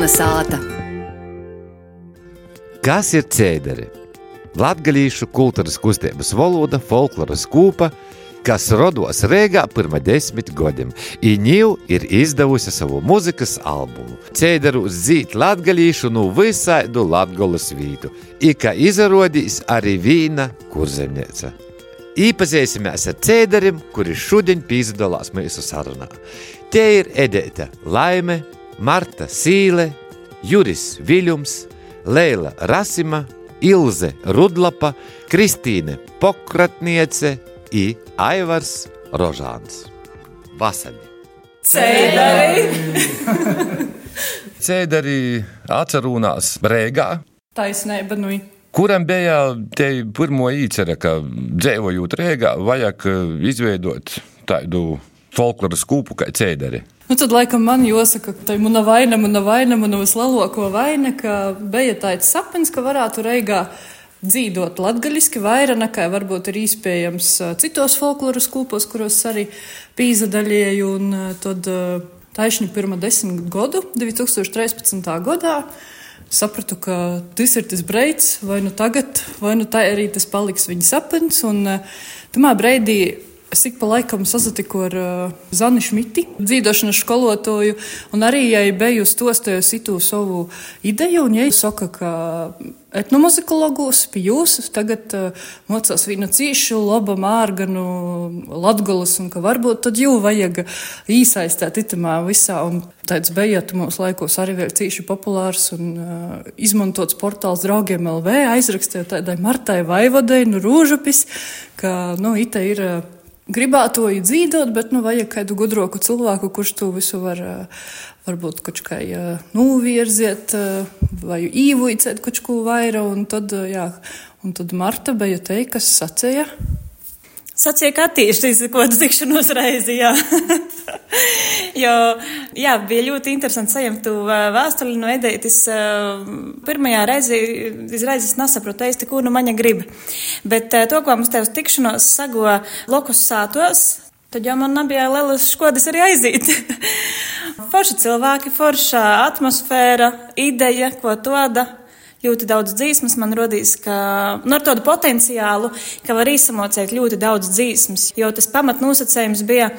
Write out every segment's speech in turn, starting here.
Kalnasāta. Kas ir cēderi? Latviešu kultūras kustības valoda, folkloras kūpa, kas rados Rīgā pirms desmit gadiem. Iņģīva ir izdevusi savu mūzikas albumu. Cēderu zīt latviešu no visādu latgolas vītu, ikā izrādīs arī vīna kurzemniece. Īpazīsimies ar cēderim, kuri šodien piedalās mūsu sarunā. Tie ir Edita Laime, Marta Sīle, Juris Viļums, Leila Rasima, Ilze Rudlapa, Kristīne Pokratniece i Aivars Rožāns. Vasarī! Cēdari! Cēdari atcerūnās Rēgā, Taisnība, nu. kuram bija te pirmo īcere, ka dzīvojot Rēgā, vajag eh, izveidot tādu folkloras kūpu kā cēderi. Nu, tad, laikam, man jāsaka, ka tā ir mana vaina, mana vaina, mana vislielākā vaina, ka bija tāds sapnis, ka varētu reigā dzīvot latgaļiski vairāk nekā varbūt ir iespējams citos folkloras kūpos, kuros arī ā, tad taisni pirmā desmit gadu, 2013. gadā, sapratu, ka tas ir tas breids, vai nu tagad, vai nu tā arī tas paliks viņa sapnis. Un tamā breidī Es ik pa laikam sasatiku ar uh, Zani Šmiti, dzīvošanas skolotāju, un arī viņai biju stostājusi itu savu ideju, un viņa saka, ka etnomuzikologos pie jūs tagad uh, mocās vienu cīšu, laba mārganu, latgolas, un ka varbūt tad jū vajag īsaistēt itamā visā, un tāds beigat mūsu laikos arī vēl cīši populārs un uh, izmantots portāls draugiem LV, aizrakstījot tādai Martai Vaivadai, nu rūžupis, ka, nu, ita ir. Uh, gribētu to dzīvot, bet nu, vajag kādu gudroku cilvēku, kurš to visu var. Varbūt kaut kā novirziet, vai īvuicēt kaut ko vairāk, un tad, jā, un tad Marta bija te, kas sacīja. Sacīja, ka attīstīs kādu tikšanos reizi, jā. jo, jā, bija ļoti interesanti saņemt to vēstuli no Edētas. Pirmajā reizē, izreiz es nesapratu īsti, ko nu maņa grib. Bet to, ko mums te uz tikšanos sago lokus sātos, tad jau man nebija lielas škodas arī aiziet. forša cilvēki, forša atmosfēra, ideja, ko toda ļoti daudz dzīsmas. Man radīs, ka nu, ar tādu potenciālu, ka var izsamocēt ļoti daudz dzīsmas, jo tas pamatnosacījums bija.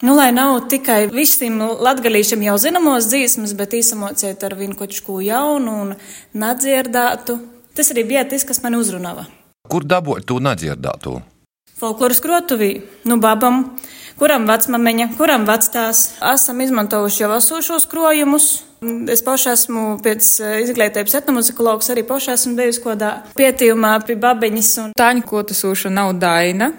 Nu, lai nav tikai visiem latgadījušiem jau zināmos dzīsmas, bet īsamocēt ar vienu kaut ko jaunu un nedzirdētu. Tas arī bija tas, kas man uzrunāja. Kur dabūt to nedzirdēto? Folkloras krotuvī, nu, babam, kuram vecmamiņa, kuram vectās. Esam izmantojuši jau esošos krojumus. Es pašai esmu pēc izglītības etnomuzikologs, arī pašai esmu bijusi kodā pietījumā pie babiņas un Tāņu kotasūša nav daina.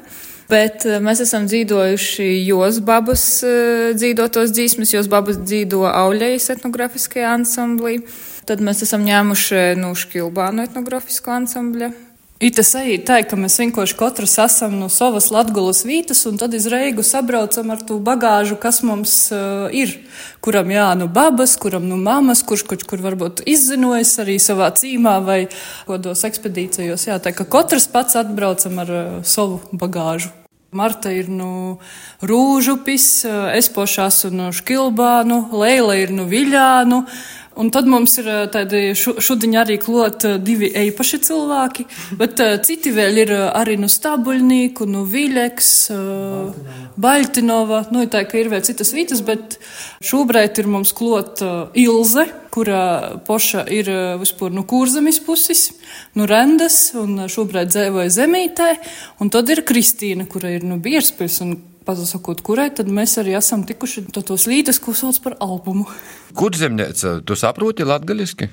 Bet eh, mēs esam dzīvojuši Jos babas eh, dzīvotos dzīsmas, Jos babas dzīvo Auļejas etnografiskajā ansamblī. Tad mēs esam ņēmuši no Škilbānu etnografisko ansambļa. Tas arī tā, ka mēs vienkārši katrs esam no savas latgulas vītas, un tad izreigu sabraucam ar to bagāžu, kas mums uh, ir. Kuram jā, nu babas, kuram nu mammas, kurš kaut kur varbūt izzinojas arī savā cīmā vai kodos ekspedīcijos. Jā, tā ka katrs pats atbraucam ar uh, savu bagāžu. Marta ir no Rūžupis, es pošās no Škilbānu, Leila ir no Viļānu. Un tad mums ir tādi šodien arī klot divi eipaši cilvēki, bet citi vēl ir arī no Stabuļnieku, no Viļeks, Baļtinova. Nu, tā kā ir vēl citas vietas, bet šobrīd ir mums klot Ilze, kura poša ir vispār no Kurzemes puses, no Rendas, un šobrīd dzīvoja Zemītē, un tad ir Kristīna, kura ir no Bierspils. Pasakot, kurai tad mēs arī esam tikuši tos līdzekļus, ko sauc par albumu. Kur zemniece, tu saproti latgaļiski?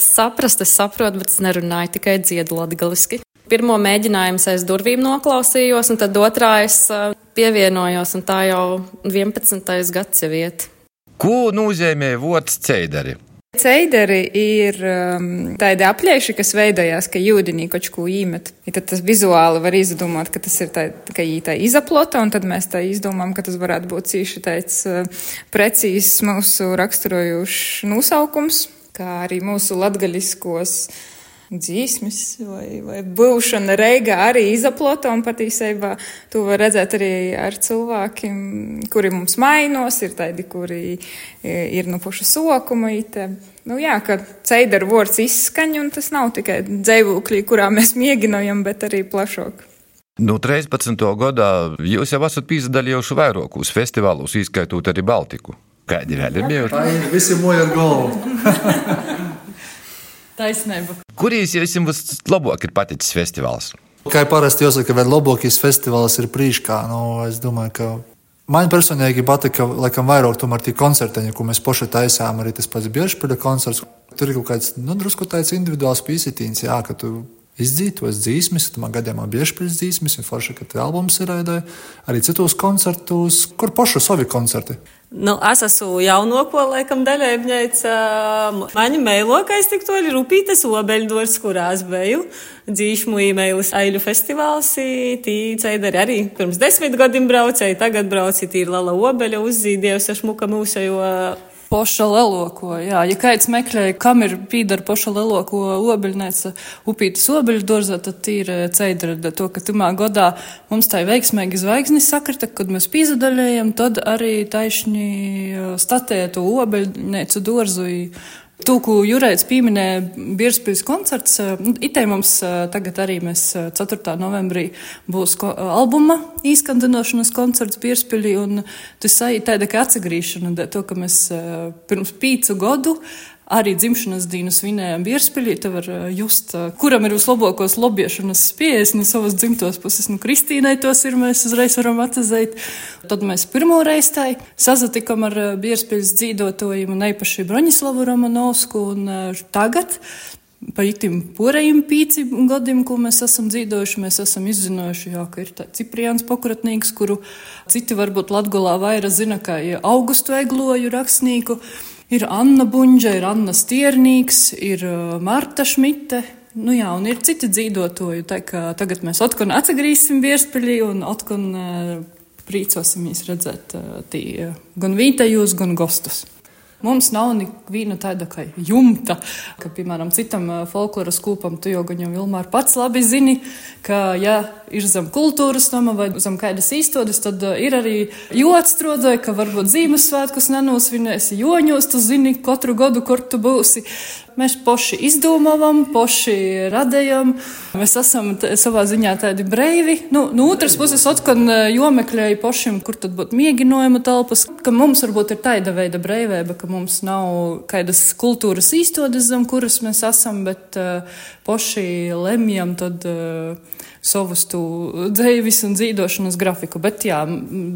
Saprast, es saprotu, bet es nerunāju tikai dziedu latgaliski. Pirmo mēģinājumu aiz durvīm noklausījos, un tad otrā es pievienojos, un tā jau 11. gads jau iet. Ko nozīmē vārds ceidari? Ceideri ir um, tādi apļieši, kas veidojās, ka jūdenī kaut ko īmet. Ja tad tas vizuāli var izdomāt, ka tas ir tā, ka tā izaplota, un tad mēs tā izdomājam, ka tas varētu būt cīši tāds uh, precīzs mūsu raksturojušs nosaukums, kā arī mūsu latgaļiskos dzīsmis vai, vai būšana reigā arī izaplota un patiesībā to var redzēt arī ar cilvēkiem, kuri mums mainos, ir tādi, kuri e, ir no puša sokuma. Ite. Nu jā, ka ceidara vārds izskaņ un tas nav tikai dzēvūkļi, kurā mēs mēģinājam, bet arī plašāk. Nu, 13. gadā jūs jau esat pīzdalījuši vairākus festivālus, izskaitot arī Baltiku. Kādi vēl ir bijuši? Tā ir visi moji ar galvu. Taisnība. Kurīs jums vislabāk ir paticis festivāls? Kā parasti jāsaka, vēl labākais festivāls ir Prīškā. Nu, es domāju, ka man personīgi patika, laikam, vairāk tomēr tie koncerteņi, ko mēs paši taisām, arī tas pats Biežpīļa koncerts. Tur ir kaut kāds, nu, drusku tāds individuāls pīsitīns, jā, ka tu izdzītos dzīsmes, man gadījumā Biežpīļas dzīsmes, un forši, ka te albums ir arī citos koncertos, kur pašu savi koncerti. Nu, es esmu jaunāko, laikam, dalībniece. Mani meilokais tik to ir Rupītes obeļdors, kurās biju. Dzīšmu īmeilis Aiļu festivāls, tī ceidari arī pirms desmit gadiem braucēja, tagad brauci tī ir Lala obeļa uzzīdējusi šmuka mūsejo Poša leloko, jā. Ja kāds meklē, kam ir pīdara poša leloko obeļnēca upītas obeļu dorzā, tad ir ceidra to, ka tumā godā mums tā veiksmīgi zvaigznes sakrita, kad mēs pīzadaļējam, tad arī taišņi statēja to obeļnēcu dorzu Tūku Jurēts pieminēja Bierspils koncerts. Nu, Itē mums tagad arī mēs 4. novembrī būs albuma īskandinošanas koncerts Bierspilī, un tas ir tāda kā atsagrīšana, to, ka mēs pirms pīcu godu arī dzimšanas dienu svinējām Bierspīlī. Te var just, kuram ir vislabākos lobiešanas spējas no savas dzimtos puses. Nu, Kristīnai tos ir, mēs uzreiz varam atzīt. Tad mēs pirmo reizi tā sazatikam ar Bierspīļas dzīvotojiem un īpaši Broņislavu Romanovsku. Un tagad par tiem porējiem pīciem gadiem, ko mēs esam dzīvojuši, mēs esam izzinājuši, jā, ka ir Cipriāns Pokratnīgs, kuru citi varbūt Latgolā vairāk zina, kā Augustu Egloju rakstnieku. Ir Anna Bunģa, ir Anna Stiernīgs, ir uh, Marta Šmite. Nu jā, un ir citi dzīvotoji. Tagad mēs atkal atgriezīsim Bierspeļī un atkal uh, priecosimies redzēt uh, tī, gan vītējos, gan gostus. Mums nav neviena tāda kā jumta, ka, piemēram, citam folkloras kūpam, tu jau gan jau Vilmār pats labi zini, ka, ja ir zem kultūras nama vai zem kādas īstodas, tad ir arī jots trodoja, ka varbūt Zīmessvētkus nenosvinēsi, joņos tu zini katru gadu, kur tu būsi. Mēs paši izdomājam, paši radējam. Mēs esam savā ziņā tādi brīvi. Nu, no otras puses, atkal jomeklēji pašiem, kur tad būtu mēģinājuma telpas, ka mums varbūt ir tāda veida brīvība, ka mums nav kādas kultūras īstotas, zem kuras mēs esam, bet uh, paši lemjam tad. Uh, savus dzīves un dzīvošanas grafiku. Bet, jā,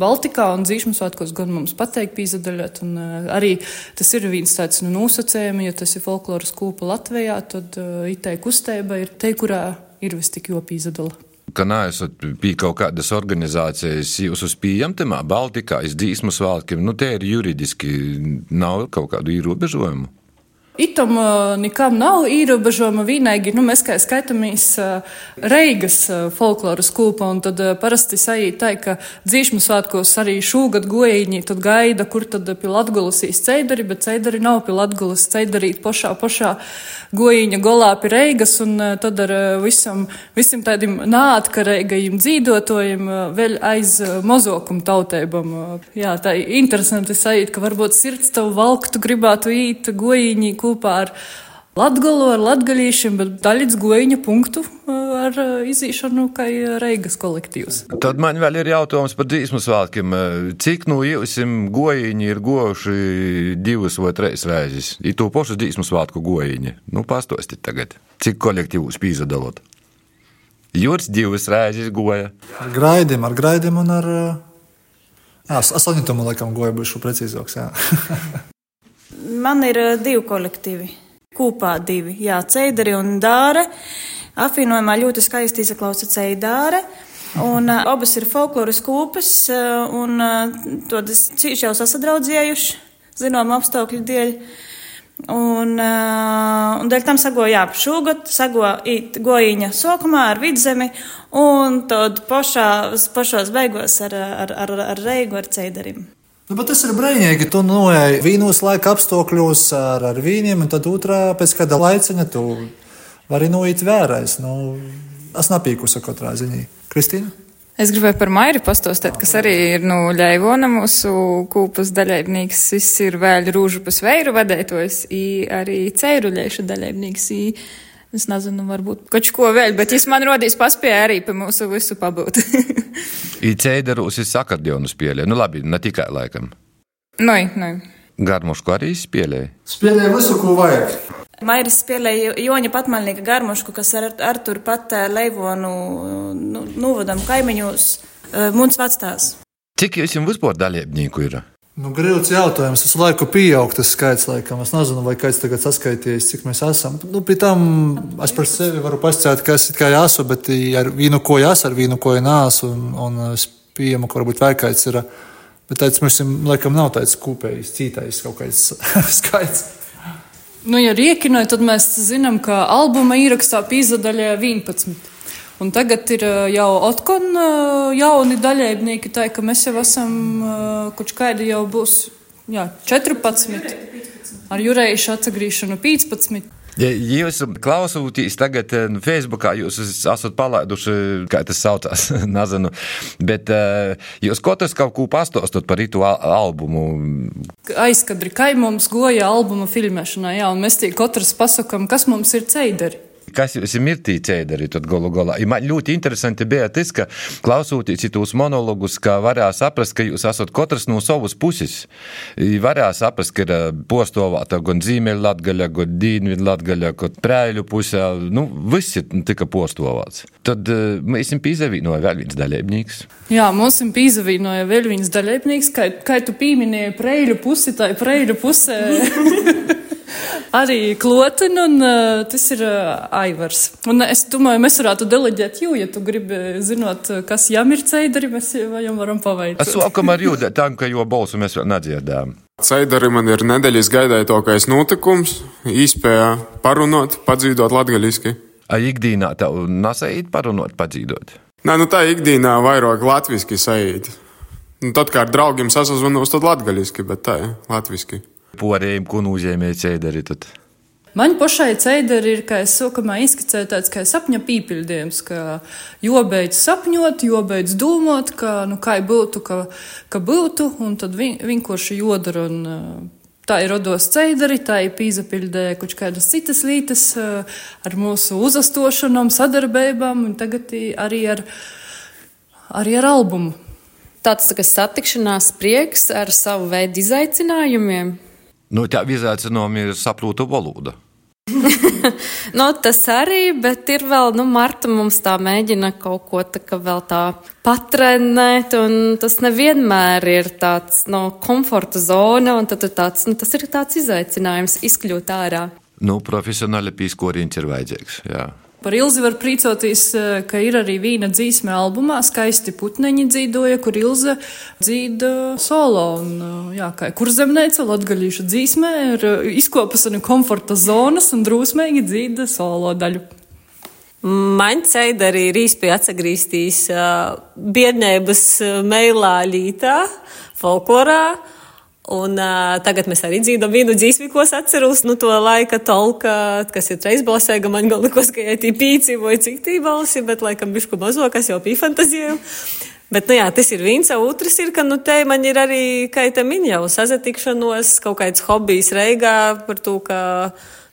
Baltikā un Zīšmas svētkos gan mums pateikt pīzadaļot, un uh, arī tas ir viens tāds nu, nosacējumi, ja tas ir folkloras kūpa Latvijā, tad uh, itei kustība ir te, kurā ir vis tik jopīzadala ka neesat pie kaut kādas organizācijas, jūs uz pieejamā Baltikā, izdīsmu svētkiem, nu te ir juridiski nav kaut kādu ierobežojumu. Itam uh, nekam nav ierobežojuma vienīgi, nu, mēs kā skaitamies uh, Reigas uh, folkloras kūpa, un tad parasti sajūt tā, ka dzīšmu svētkos arī šūgad gojiņi, tad gaida, kur tad pie Latgulas īs ceidari, bet ceidari nav pie Latgulas, ceidarīt pošā, pošā gojiņa golā pie Reigas, un tad ar visam, visam tādiem nātkarīgajiem dzīvotojiem vēl aiz mozokumu tautēbam. Jā, tā ir interesanti sajūt, ka varbūt sirds tev valktu gribētu īt gojiņi, kopā ar Latgalo, ar latgaļīšiem, bet daļic goiņa punktu ar izīšanu, kā Reigas kolektīvs. Tad man vēl ir jautājums par dzīsmu svētkiem. Cik no jūsim goiņi ir gojuši divas vai trīs reizes? Ir to pašu dzīsmu svētku goiņi. Nu, pastosti tagad. Cik kolektīvus pīzadalot? Jūras divas reizes goja. Ar graidiem, ar graidiem un ar... Jā, astoņitumu laikam goja, būšu precīzāks, jā. Man ir uh, divi kolektīvi. Kopā divi. Jā, Ceidari un Dāre. Apvienojumā ļoti skaisti izklausa Ceidāre. Un uh, abas ir folkloras kūpes, uh, un uh, to cīši jau sasadraudzējuši, zinām, apstākļu dēļ. Un, uh, un dēļ tam sago, jā, šogad sago īt gojiņa sokumā ar vidzemi, un tad pašā, pašos beigos ar, ar, ar, ar reigu ar ceidarim. Nu, bet tas ir brīnīgi. Tu noej vīnos laika apstākļos ar, ar vīniem, un tad otrā pēc kāda laiciņa tu var arī noiet vērais. Nu, es napīkusi katrā ziņā. Kristīna? Es gribēju par Mairi pastostēt, kas arī ir, nu, Ļaivona mūsu kūpas daļaibnīgs, viss ir vēl rūžu pa sveiru vadētojs, i arī ceiruļiešu daļaibnīgs, i, es nezinu, varbūt kaut ko vēl, bet jis man rodīs paspēja arī pa mūsu visu pabūt. I ceidarus ir sakardionu spēlē, nu labi, ne tikai laikam. Nui, nui. Garmušku arī spēlēja. Spēlēja visu, ko vajag. Mairis spēlēja Joņa Patmalnieka garmušku, kas ar, ar tur pat eh, Leivonu nu, novadam kaimiņos eh, mums vectās. Cik jūs jums vispār dalībnieku ir? Nu, Grūts jautājums. Tas laiku pieaug tas skaits, laikam. Es nezinu, vai kāds tagad saskaitījis, cik mēs esam. Nu, pie tam es par sevi varu pastāstīt, ka es kā esmu, bet ar vīnu ko es ar vīnu ko nesu, un, un es pieņemu, ka varbūt vēl kāds ir. Bet tāds mums, laikam, nav tāds kopējs, cītais kaut kāds skaits. Nu, ja riekinoj, tad mēs zinām, ka albuma ierakstā pīzadaļā 11. Un tagad ir jau otkon jauni daļēbnieki, tā ka mēs jau esam, kurš kādi jau būs, jā, 14. Ar Jurējušu atsagrīšanu 15. Ja jūs klausāties tagad, nu, Facebookā, jūs esat palaiduši, kā tas saucās, nezinu, bet jūs katrs kaut ko pastāstot par rītu albumu. Aizkadri, kā mums goja albuma filmēšanā, jā, un mēs tie katrs pasakam, kas mums ir ceidari kas jūs ir tad galu galā. Ja man ļoti interesanti bija tas, ka klausoties tos monologus, ka varēja saprast, ka jūs esat katrs no savas puses. Varēja saprast, ka ir postovāta gan Ziemeļlatgaļa, gan Dīnvidlatgaļa, gan Prēļu pusē, nu, viss ir tika postovāts. Tad mēs esam pīzavīnoja vēl viens dalībnieks. Jā, mums ir pīzavīnoja vēl viens dalībnieks, kā, kā tu pīminēji Prēļu pusi, tā ir Prēļu pusē. arī klotini, un uh, tas ir uh, Aivars. Un es domāju, mēs varētu deleģēt jū, ja tu gribi zinot, kas jām ir ceidari, mēs jau varam pavaicāt. Es sākam ar jū, tam, ka jo balsu mēs vēl nedzirdām. Ceidari man ir nedēļas gaidētākais notikums, īspēja parunot, padzīdot latgaļiski. A ikdīnā tev nesait parunot, padzīdot? Nē, nu tā ikdīnā vairāk latviski sajūt. Nu, tad, kā ar draugiem sasazvanos, tad latgaļiski, bet tā, latviski porējiem, ko nozīmē ceidari. Tad. Man pašai ceidari ir, kā es sākumā izskicēju, tāds kā sapņa pīpildījums, ka jobeidz sapņot, jobeidz domāt, ka, nu, kā būtu, ka, ka būtu, un tad vi, vienkārši jodara. Un, Tā ir rados ceidari, tā ir pīzapildē kaut kādas citas lietas ar mūsu uzastošanām, sadarbībām, un tagad arī ar, arī ar albumu. Tāds tā satikšanās prieks ar savu veidu izaicinājumiem. Nu, tā izaicinājumi ir saprota valoda. nu, tas arī, bet ir vēl, nu, Marta mums tā mēģina kaut ko tā kā vēl tā patrenēt, un tas nevienmēr ir tāds, no nu, komforta zona, un tad tāds, nu, tas ir tāds izaicinājums izkļūt ārā. Nu, profesionāli pīskoriņš ir vajadzīgs, jā. Par Ilzi var priecāties, eh, ka ir arī vīna dzīsme albumā, skaisti putneņi dzīvoja, kur Ilze dzīda solo. Un, eh, jā, kā kur zemnēca latgaļīša dzīsmē ir eh, izkopas no komforta zonas un drūsmīgi dzīda solo daļu. Man ceļā arī ir īstenībā atgrieztīs uh, biednības meilā lītā, folklorā. Un uh, tagad mēs arī dzīvojam vienu dzīsmi, ko es atceros no nu, to laika tolka, kas ir reizbalsēga. Man gan likās, ka ir pīci vai cik tī balsi, bet laikam bišku mazo, kas jau bija fantazija. Bet, nu jā, tas ir viens, otrs ir, ka, nu, te man ir arī, kā te min jau, sazatikšanos, kaut kāds hobijs reigā par to, ka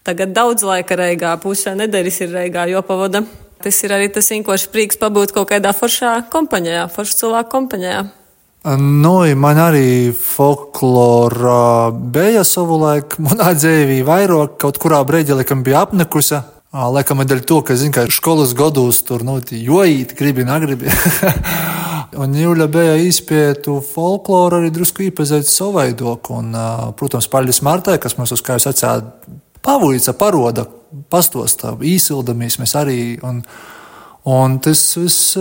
tagad daudz laika reigā, pusē nedēļas ir reigā jopavada. Tas ir arī tas vienkārši prieks pabūt kaut kādā foršā kompaņā, foršu cilvēku kompaņā. Nu, man arī folklora bija savulaik. Manā dzīvē vairāk kaut kurā brīdī laikam bija apnikusi. Laikam dēļ to, ka, zinu, ka skolas gados tur, nu, jojīt, gribi, negribi. un Jūļa bija izpētu folkloru arī drusku īpazīt savaidoku. Un, protams, paldies Martai, kas mums uz kā jūs atsāda pavūīca paroda, pastosta, īsildamies mēs arī. Un, un tas viss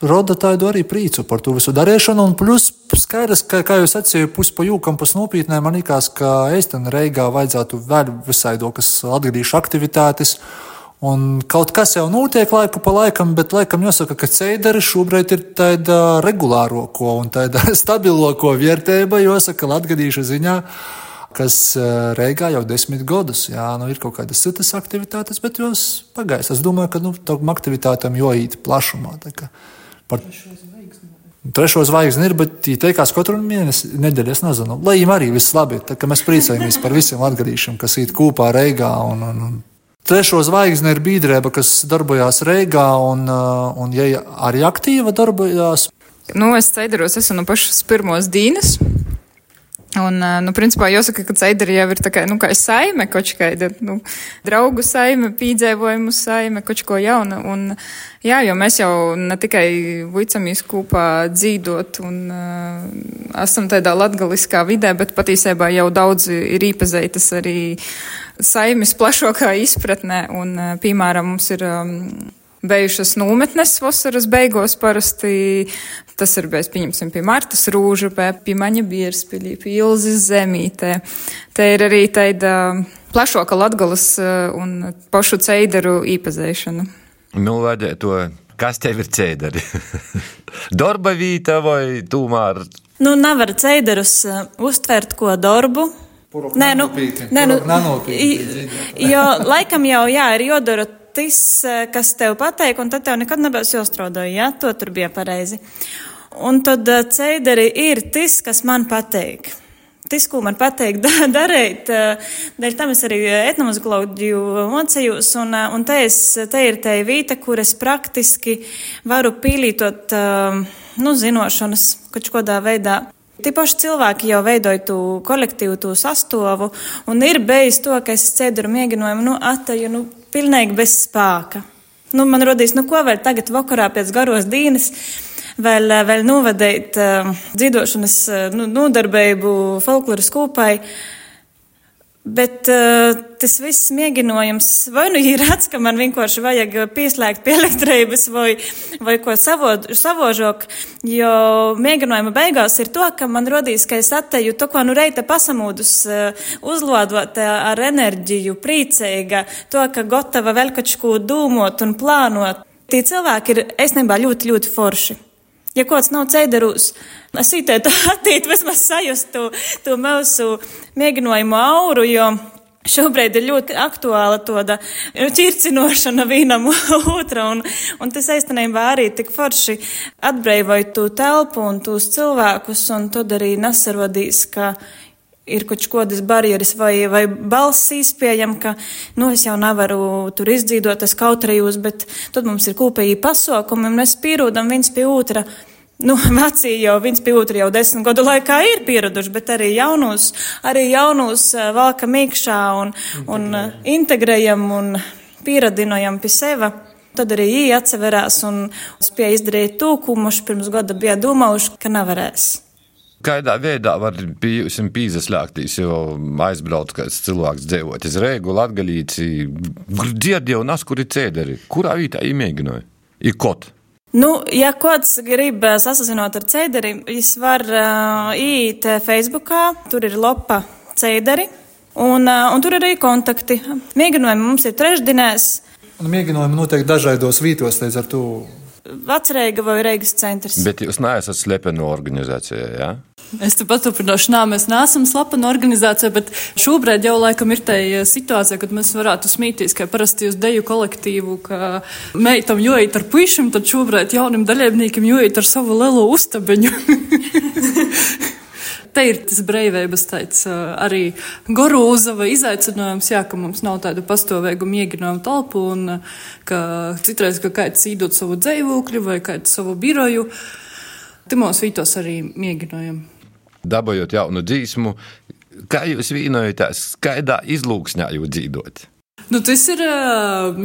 rada tādu arī prieku par to visu darīšanu. Un plus, skaidrs, ka, kā jūs atsījāt, pusi pa jūkam, pas nopietnē, man liekas, ka Eistena Reigā vajadzētu vēl visai to, kas atgadīšu aktivitātes. Un kaut kas jau notiek laiku pa laikam, bet laikam jāsaka, ka ceidari šobrīd ir tāda regulāro ko un tāda stabilo ko vērtība, jāsaka, latgadīšu ziņā. kas Reigā jau desmit gadus. Jā, nu, ir kaut kādas citas aktivitātes, bet jūs pagājis. Es domāju, ka nu, tam aktivitātēm jāīt plašumā. Par... Trešo zvaigzni ir, bet viņi teikās katru mēnesi, nedēļu. Es nezinu, lai viņiem arī viss labi. Tā, mēs priecājamies par visiem atgadīšiem, kas īt kopā Reigā. Un, un, un. Trešo zvaigzni ir biedrība, kas darbojās Reigā un, un ja arī aktīva darbojās. Nu, es ceidaros, esmu no pašas pirmos dīnes. Un, nu, principā, jāsaka, ka ceidari jau ir tā kā, nu, kā saime, kaut kāda, nu, draugu saime, pīdzēvojumu saime, kaut ko jauna. Un, jā, jo mēs jau ne tikai vicamies kopā dzīvot un uh, esam tādā latgaliskā vidē, bet patiesībā jau daudz ir īpazeitas arī saimes plašākā izpratnē. Un, uh, piemēram, mums ir. Um, Beigušas nometnes vasaras beigās parasti tas ir bijis, pieņemsim, pie Martas Rūža, pie Maņa Bierspilī, pie Ilzes Zemītē. Te ir arī tāda plašāka latgalas un pašu ceidaru īpazēšana. Nu, vajadzēja to, kas tev ir ceidari? Darba vīta vai tūmār? Nu, nevar ceidarus uztvert ko darbu. Nē, nu, nē, nu, jo laikam jau, jā, ir jodara tas, kas tev pateik, un tad tev nekad nebūs jāstrādā, ja to tur bija pareizi. Un tad ceideri ir tas, kas man pateik. Tas, ko man pateikt, darīt, dēļ tam es arī etnomuzikoloģiju mocījos, un, un te, es, te ir te vīta, kur es praktiski varu pīlītot, nu, zinošanas kaut kādā veidā. Tie paši cilvēki jau veidoja to kolektīvu, to sastovu, un ir bijis to, ka es cēduru mēģinājumu, nu, ataju, nu, pilnīgi bez spēka. Nu, man rodīs, nu, ko vēl tagad vakarā pēc garos dienas vēl, vēl novadīt uh, dzīvošanas uh, nu, nodarbību folkloras kūpai. Bet uh, tas viss mēģinājums vai nu ir redz, ka man vienkārši vajag pieslēgt pie elektrības vai, vai ko savožok, jo mēģinājuma beigās ir to, ka man rodīs, ka es atteju to, ko nu reita pasamūdus uh, uzlādot ar enerģiju, priecīga, to, ka gatava vēl kaut ko dūmot un plānot. Tie cilvēki ir, es nebā, ļoti, ļoti forši. Ja kāds nav ceidarūs, es itētu attīt vismaz sajust to, to mūsu mēģinājumu auru, jo šobrīd ir ļoti aktuāla tāda ķircinošana vienam otra, un, un tas īstenībā arī tik forši atbrīvoja to telpu un tos cilvēkus, un tad arī nesarodīs, ka ir kaut kādas barjeras vai, vai balss izpējama, ka, nu, es jau nevaru tur izdzīvot, es kautrējos, bet tad mums ir kopīgi pasaukumi, un mēs pierodam viens pie otra. Nu, vecie jau viens pie otra jau desmit gadu laikā ir pieraduši, bet arī jaunus, arī jaunus valka mīkšā un, un integrējam un pieradinojam pie seva. Tad arī viņi atseverās un spēja izdarīt to, ko mums pirms gada bija domājuši, ka nevarēs. Kādā veidā var pīzaslēgtīs, jo aizbrauc kāds cilvēks dzīvot iz Reigu, Latgalīci, dzied jau nas, kuri cēderi. Kurā vītā īmēģināja? I kot? Nu, ja kāds grib sasazinot ar cēderi, viņš var uh, iet Facebookā, tur ir lopa cēderi, un, uh, un tur ir arī kontakti. Mēģinājumi mums ir trešdinēs. Un mēģinājumi notiek dažādos vītos, līdz ar to Vecreiga vai Reigas centrs. Bet jūs neesat slepena organizācija, jā? Ja? Es te paturpināšu, nā, mēs neesam slepena organizācija, bet šobrīd jau laikam ir tā situācija, kad mēs varētu smīties, ka parasti uz deju kolektīvu, ka meitam joīt ar puišiem, tad šobrīd jaunim dalībniekiem joīt ar savu lielo ustabeņu. te ir tas brīvības tāds arī gorūza vai izaicinājums, jā, ka mums nav tādu pastāvīgu mēģinājumu telpu un ka citreiz, ka kāds īdot savu dzīvokļu vai kādu savu biroju, timos vītos arī mēģinājam. Dabājot jaunu dzīsmu, kā jūs vienojatās, kādā izlūksņā jūs dzīvot? Nu, tas ir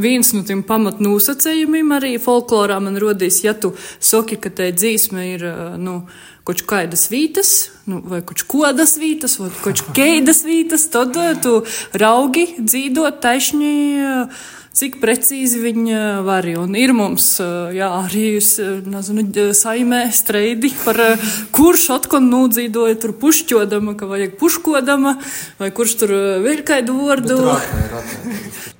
viens no tiem pamatnosacījumiem arī folklorā. Man rodīs, ja tu saki, ka tai dzīsme ir nu, kaut kādas vītas, nu, vai kaut kādas vītas, vai kaut kādas vītas, tad uh, tu raugi dzīvot taisni. Uh, cik precīzi viņi var. Un ir mums jā, arī nezinu, saimē streidi par kurš atkal nūdzīdoja tur pušķodama, ka vajag puškodama, vai kurš tur vēl kādu vārdu.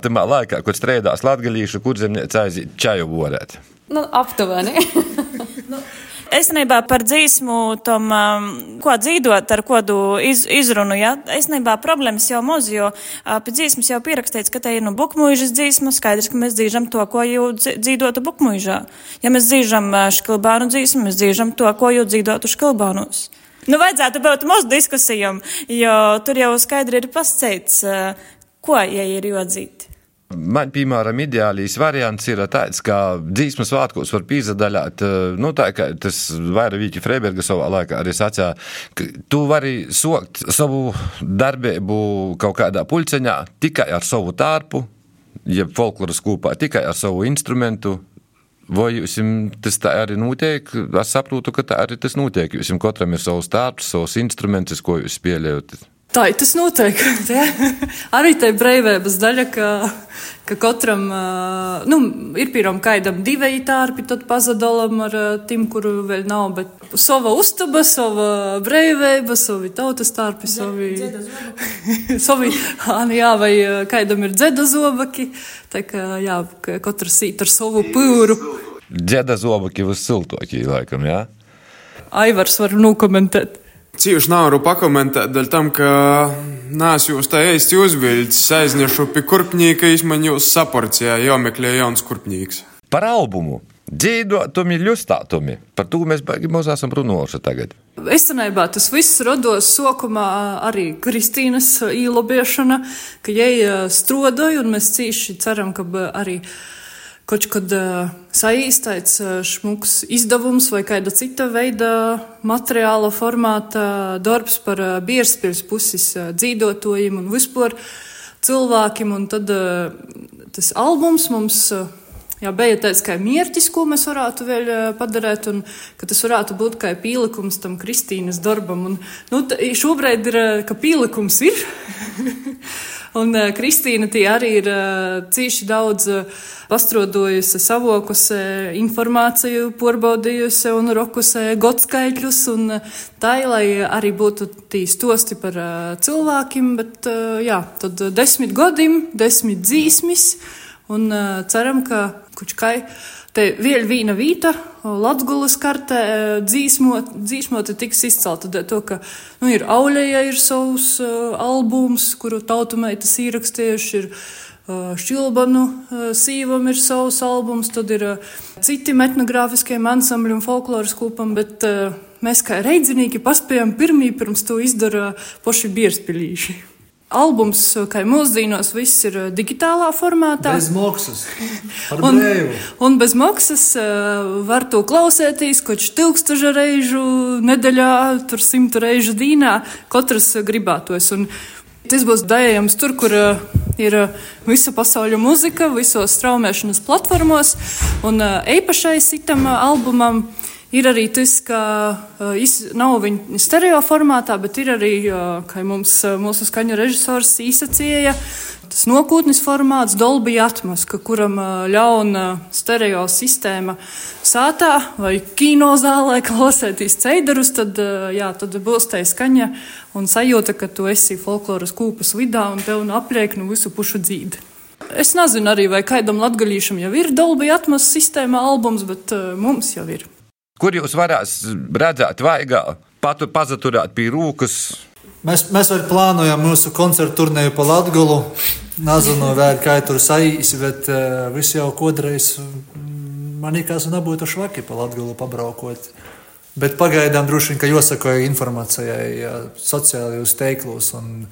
Tamā laikā, kad strēdās latgalīšu kurzemniece aiziet čaju vorēt. Nu, aptuveni. Esenībā par dzīsmu, tom, um, ko dzīvot ar kodu iz, izrunu, ja? Esenībā problēmas jau moz, jo uh, pie dzīsmas jau pierakstīts, ka te ir nu bukmuižas dzīsma, skaidrs, ka mēs dzīžam to, ko jau dzīvotu bukmuižā. Ja mēs dzīžam uh, škilbānu dzīsmu, mēs dzīžam to, ko jau dzīvotu škilbānus. Nu, vajadzētu būt mūsu diskusijām, jo tur jau skaidri ir pasceits, uh, ko, ja ir jodzīt. Man, piemēram, ideālīs variants ir tāds, ka dzīsmas svētkos var pīzadaļāt, nu, tā kā tas vairāk Vīķi Freiberga savā laikā arī sacīja, ka tu vari sokt savu darbību kaut kādā pulceņā tikai ar savu tārpu, jeb folkloras kūpā tikai ar savu instrumentu, Vai jums tas tā arī notiek? Es saprotu, ka tā arī tas notiek. Jums katram ir savs tārps, savs instruments, ko jūs spēlējat. Tā ir tas noteikti. Arī tā ir brīvības daļa, ka, ka katram nu, ir pirmam kaidam divi tārpi, tad pazadalam ar tim, kuru vēl nav. Bet sava uztaba, sava brīvība, savi tautas tārpi, savi. savi āni, jā, vai kaidam ir dzeda zobaki. Tā kā, jā, katrs īt ar savu pūru. Dzeda zobaki uz siltokie, laikam, jā? Aivars var nokomentēt. Cīņš nav varu pakomentēt, dēļ tam, ka nāc jūs tā īsti uzvilcis, aiznešu pie kurpņīka, man jūs saporcijā jāmeklē jauns kurpņīks. Par albumu. Dzīvotumi, ļustātumi. Par to mēs baigi maz esam runājuši tagad. Esenībā tas viss rados sokumā arī Kristīnas īlobiešana, ka jai strodoja, un mēs cīši ceram, ka arī kaut kad uh, saīstāts uh, šmuks izdevums vai kāda cita veida materiāla formāta darbs par uh, bierspils puses uh, dzīvotojiem un vispār cilvēkiem. Un tad uh, tas albums mums. Uh, Jā, bija tāds kā mērķis, ko mēs varētu vēl padarīt, un ka tas varētu būt kā pielikums tam Kristīnas darbam. Un, nu, šobrīd ir, ka pielikums ir, un Kristīna tie arī ir cīši daudz pastrodojusi, savokusi informāciju, porbaudījusi un rokusi godskaitļus, un tā, lai arī būtu tī stosti par cilvēkiem, bet jā, tad desmit godim, desmit dzīsmis, un ceram, ka kučkai. Te vēl viena vīta, Latvijas kartē, dzīsmot, dzīsmot tiks izcelta. To, ka nu, ir Auļēja, ir savs uh, albums, kuru tautumeitas ierakstījuši, ir uh, Šilbanu uh, sīvam ir savs albums, tad ir uh, citi etnogrāfiskiem ansambļiem, folkloras kūpam, bet uh, mēs kā reidzinīgi paspējam pirmī pirms to izdara poši bierspilīši. Albums, kā mūsdienos, viss ir digitālā formātā. Bez maksas. un, un bez maksas var to klausēties, koč tūkstoša reižu nedēļā, tur simtu reižu dīnā, katrs gribētos. Un tas būs dējams tur, kur ir visa pasaules muzika, visos straumēšanas platformos, un īpašais itam albumam Ir arī tas, ka uh, nav viņa stereo formātā, bet ir arī, uh, kā mums, uh, mūsu skaņu režisors īsacīja, tas nokūtnis formāts Dolby Atmos, ka kuram uh, ļauna stereo sistēma sātā vai kinozālē klausēties ceidarus, tad, uh, jā, tad būs tā skaņa un sajūta, ka tu esi folkloras kūpas vidā un tev nu apliek nu visu pušu dzīdi. Es nezinu arī, vai kādam latgaļīšam jau ir Dolby Atmos sistēma albums, bet uh, mums jau ir. Kur jūs varēsiet redzēt, vaigā, patu pazaturēt pie rūkas? Mēs, mēs arī plānojam mūsu koncertu turnēju pa Latgulu. Nezinu, vai kā tur saīsi, bet uh, viss jau kodreiz man liekas, nebūtu švaki pa Latgulu pabraukot. Bet pagaidām droši vien, ka jāsako informācijai ja, sociālajos teiklos un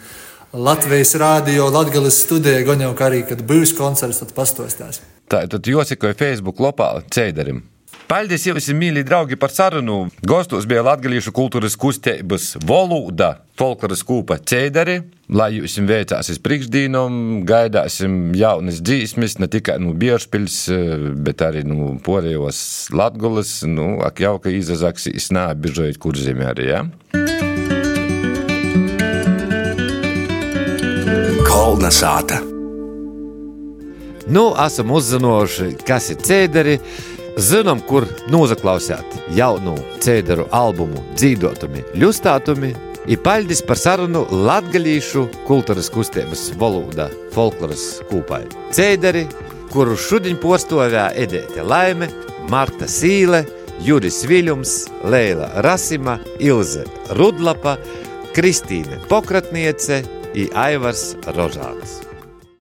Latvijas rādio, Latvijas studijā, gan jau kā arī, kad būs koncerts, tad pastostās. Tā tad jāsako Facebook lopā Ceidarim. Paldies jums, mīļie draugi, par sarunu. Gostos bija Latvijas kultūras kustības valoda, folkloras kūpa Cēderi. Lai jūs veicāsies priekšdīnam, gaidāsim jaunas dzīsmes, ne tikai no Biežpils, bet arī no Porejos Latgulas. Nu, ak jau, ka izazaksīs nābižojot kurzemē arī, ja? Kolna sāta. Nu, esam uzzinojuši, kas ir cēderi. Zinām, kur nozaklausāt jaunu cēderu albumu, dzīvotumi, ļustātumi. Ir paldies par sarunu latgalīšu kultūras kustības valodā, folkloras kūpai. Cēderi, kuru šodien postovē Edēte Laime, Marta Sīle, Juris Viļums, Leila Rasima, Ilze Rudlapa, Kristīne Pokratniece un Aivars Rožāns.